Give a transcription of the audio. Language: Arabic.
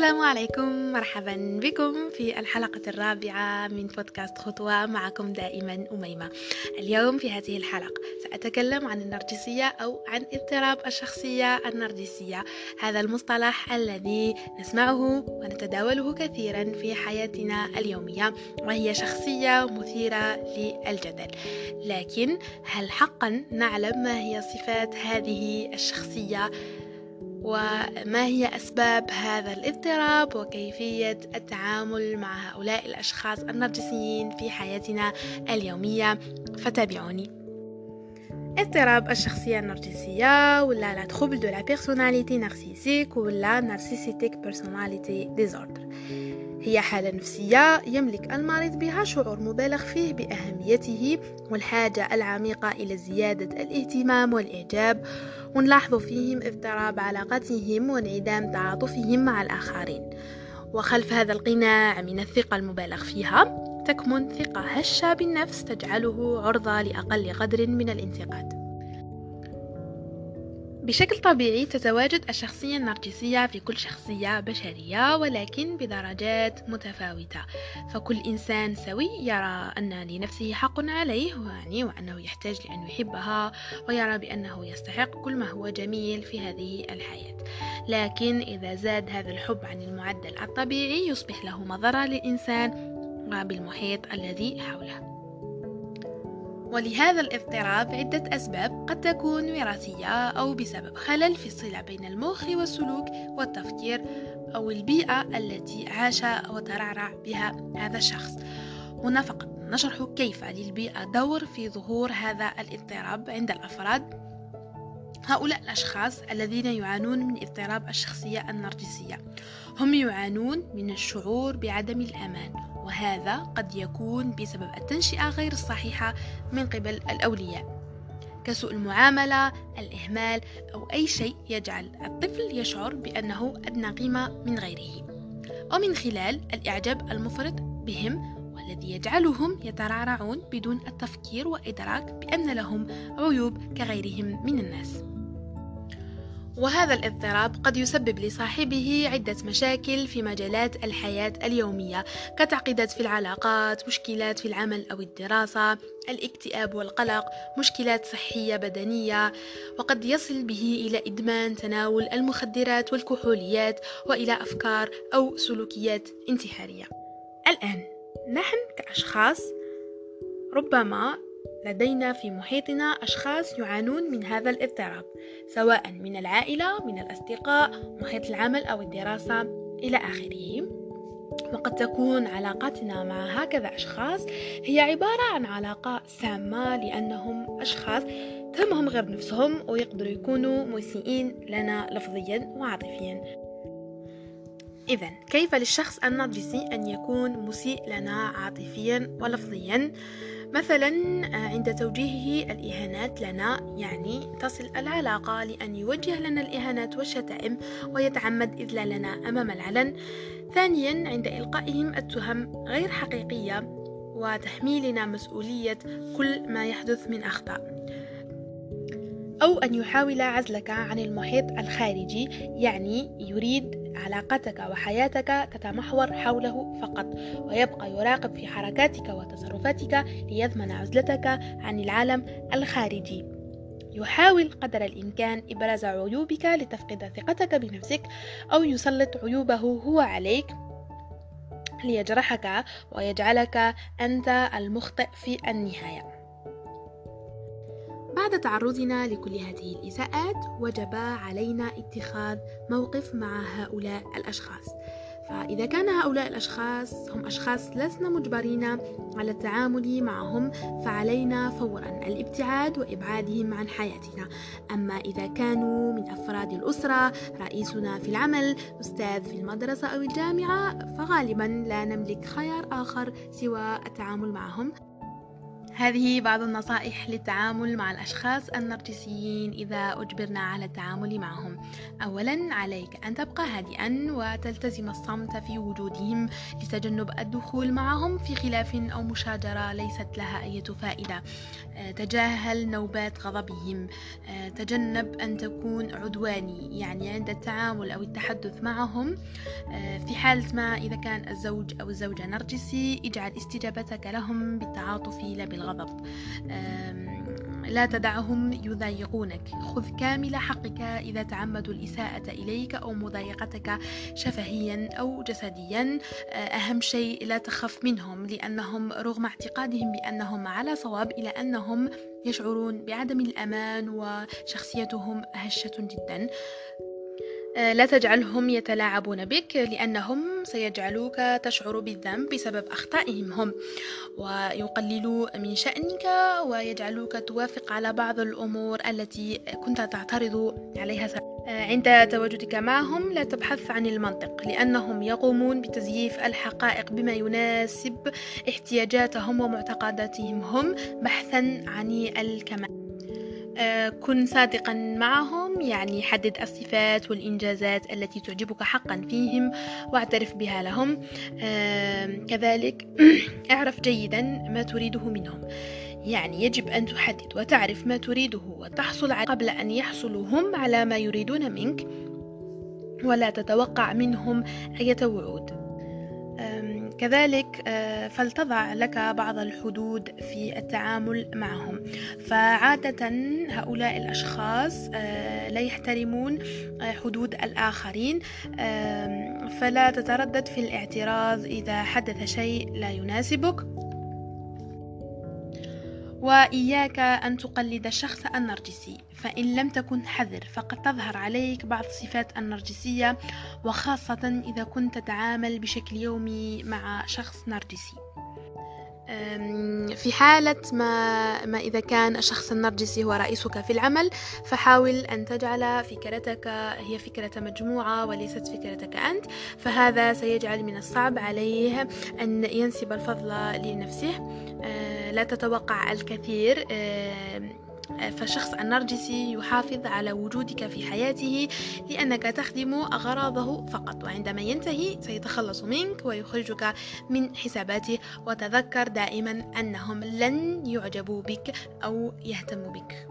السلام عليكم مرحبا بكم في الحلقة الرابعة من بودكاست خطوة معكم دائما أميمة. اليوم في هذه الحلقة سأتكلم عن النرجسية أو عن اضطراب الشخصية النرجسية. هذا المصطلح الذي نسمعه ونتداوله كثيرا في حياتنا اليومية وهي شخصية مثيرة للجدل. لكن هل حقا نعلم ما هي صفات هذه الشخصية وما هي أسباب هذا الاضطراب وكيفية التعامل مع هؤلاء الأشخاص النرجسيين في حياتنا اليومية؟ فتابعوني. اضطراب الشخصية النرجسية ولا لا trouble de la personnalité narcissique ولا narcissistic personality disorder. هي حالة نفسية يملك المريض بها شعور مبالغ فيه بأهميته والحاجة العميقة إلى زيادة الاهتمام والإعجاب ونلاحظ فيهم اضطراب علاقتهم وانعدام تعاطفهم مع الآخرين. وخلف هذا القناع من الثقة المبالغ فيها تكمن ثقة هشة بالنفس تجعله عرضة لأقل قدر من الانتقاد. بشكل طبيعي تتواجد الشخصية النرجسية في كل شخصية بشرية ولكن بدرجات متفاوتة. فكل إنسان سوي يرى أن لنفسه حق عليه يعني وأنه يحتاج لأن يحبها ويرى بأنه يستحق كل ما هو جميل في هذه الحياة. لكن إذا زاد هذا الحب عن المعدل الطبيعي يصبح له مضرة للإنسان وبالمحيط الذي حوله. ولهذا الاضطراب عدة أسباب قد تكون وراثية أو بسبب خلل في الصلة بين المخ والسلوك والتفكير أو البيئة التي عاش وترعرع بها هذا الشخص. هنا فقط نشرح كيف للبيئة دور في ظهور هذا الاضطراب عند الأفراد. هؤلاء الأشخاص الذين يعانون من اضطراب الشخصية النرجسية هم يعانون من الشعور بعدم الأمان وهذا قد يكون بسبب التنشئة غير الصحيحة من قبل الأولياء كسوء المعاملة، الإهمال أو أي شيء يجعل الطفل يشعر بأنه أدنى قيمة من غيره. ومن خلال الإعجاب المفرط بهم والذي يجعلهم يترعرعون بدون التفكير وإدراك بأن لهم عيوب كغيرهم من الناس. وهذا الاضطراب قد يسبب لصاحبه عدة مشاكل في مجالات الحياة اليومية كتعقيدات في العلاقات، مشكلات في العمل أو الدراسة، الاكتئاب والقلق، مشكلات صحية بدنية، وقد يصل به إلى إدمان تناول المخدرات والكحوليات وإلى أفكار أو سلوكيات انتحارية. الآن نحن كأشخاص ربما لدينا في محيطنا أشخاص يعانون من هذا الاضطراب سواء من العائلة من الأصدقاء محيط العمل أو الدراسة إلى آخره. وقد تكون علاقاتنا مع هكذا أشخاص هي عبارة عن علاقة سامة لأنهم أشخاص تهمهم غير نفسهم ويقدروا يكونوا مسيئين لنا لفظيا وعاطفيا. إذا كيف للشخص النرجسي أن يكون مسيء لنا عاطفيا ولفظيا؟ مثلا آه، عند توجيهه الإهانات لنا يعني تصل العلاقة لأن يوجه لنا الإهانات والشتائم ويتعمد إذلالنا أمام العلن ثانيا عند إلقائهم التهم غير حقيقية وتحميلنا مسؤولية كل ما يحدث من أخطاء أو أن يحاول عزلك عن المحيط الخارجي يعني يريد علاقتك وحياتك تتمحور حوله فقط ويبقى يراقب في حركاتك وتصرفاتك ليضمن عزلتك عن العالم الخارجي. يحاول قدر الإمكان إبراز عيوبك لتفقد ثقتك بنفسك أو يسلط عيوبه هو عليك ليجرحك ويجعلك أنت المخطئ في النهاية. بعد تعرضنا لكل هذه الإساءات وجب علينا اتخاذ موقف مع هؤلاء الأشخاص. فإذا كان هؤلاء الأشخاص هم أشخاص لسنا مجبرين على التعامل معهم فعلينا فورا الابتعاد وإبعادهم عن حياتنا. أما إذا كانوا من أفراد الأسرة رئيسنا في العمل أستاذ في المدرسة أو الجامعة فغالبا لا نملك خيار آخر سوى التعامل معهم. هذه بعض النصائح للتعامل مع الأشخاص النرجسيين إذا أجبرنا على التعامل معهم. أولا عليك أن تبقى هادئا وتلتزم الصمت في وجودهم لتجنب الدخول معهم في خلاف أو مشاجرة ليست لها أي فائدة. آه، تجاهل نوبات غضبهم. آه، تجنب أن تكون عدواني يعني عند التعامل أو التحدث معهم. آه، في حالة ما إذا كان الزوج أو الزوجة نرجسي اجعل استجابتك لهم بالتعاطف لا بالغضب. لا تدعهم يضايقونك. خذ كامل حقك إذا تعمدوا الإساءة إليك أو مضايقتك شفهيا أو جسديا. آه، أهم شيء لا تخف منهم لأنهم رغم اعتقادهم بأنهم على صواب إلى أنهم يشعرون بعدم الأمان وشخصيتهم هشة جدا. لا تجعلهم يتلاعبون بك لأنهم سيجعلوك تشعر بالذنب بسبب أخطائهم هم ويقللوا من شأنك ويجعلوك توافق على بعض الأمور التي كنت تعترض عليها آه، عند تواجدك معهم لا تبحث عن المنطق لأنهم يقومون بتزييف الحقائق بما يناسب احتياجاتهم ومعتقداتهم هم بحثا عن الكمال. آه، كن صادقا معهم يعني حدد الصفات والإنجازات التي تعجبك حقا فيهم واعترف بها لهم. كذلك اعرف جيدا ما تريده منهم. يعني يجب أن تحدد وتعرف ما تريده وتحصل قبل أن يحصلوا هم على ما يريدون منك. ولا تتوقع منهم أي وعود كذلك آه، فلتضع لك بعض الحدود في التعامل معهم. فعادة هؤلاء الأشخاص آه، لا يحترمون آه، حدود الآخرين. فلا تتردد في الاعتراض إذا حدث شيء لا يناسبك. وإياك أن تقلد الشخص النرجسي فإن لم تكن حذر فقد تظهر عليك بعض صفات النرجسية وخاصة إذا كنت تتعامل بشكل يومي مع شخص نرجسي. في حالة ما, ما إذا كان الشخص النرجسي هو رئيسك في العمل فحاول أن تجعل فكرتك هي فكرة مجموعة وليست فكرتك أنت فهذا سيجعل من الصعب عليه أن ينسب الفضل لنفسه. أه، لا تتوقع الكثير. فالشخص النرجسي يحافظ على وجودك في حياته لأنك تخدم أغراضه فقط وعندما ينتهي سيتخلص منك ويخرجك من حساباته. وتذكر دائما أنهم لن يعجبوا بك أو يهتموا بك.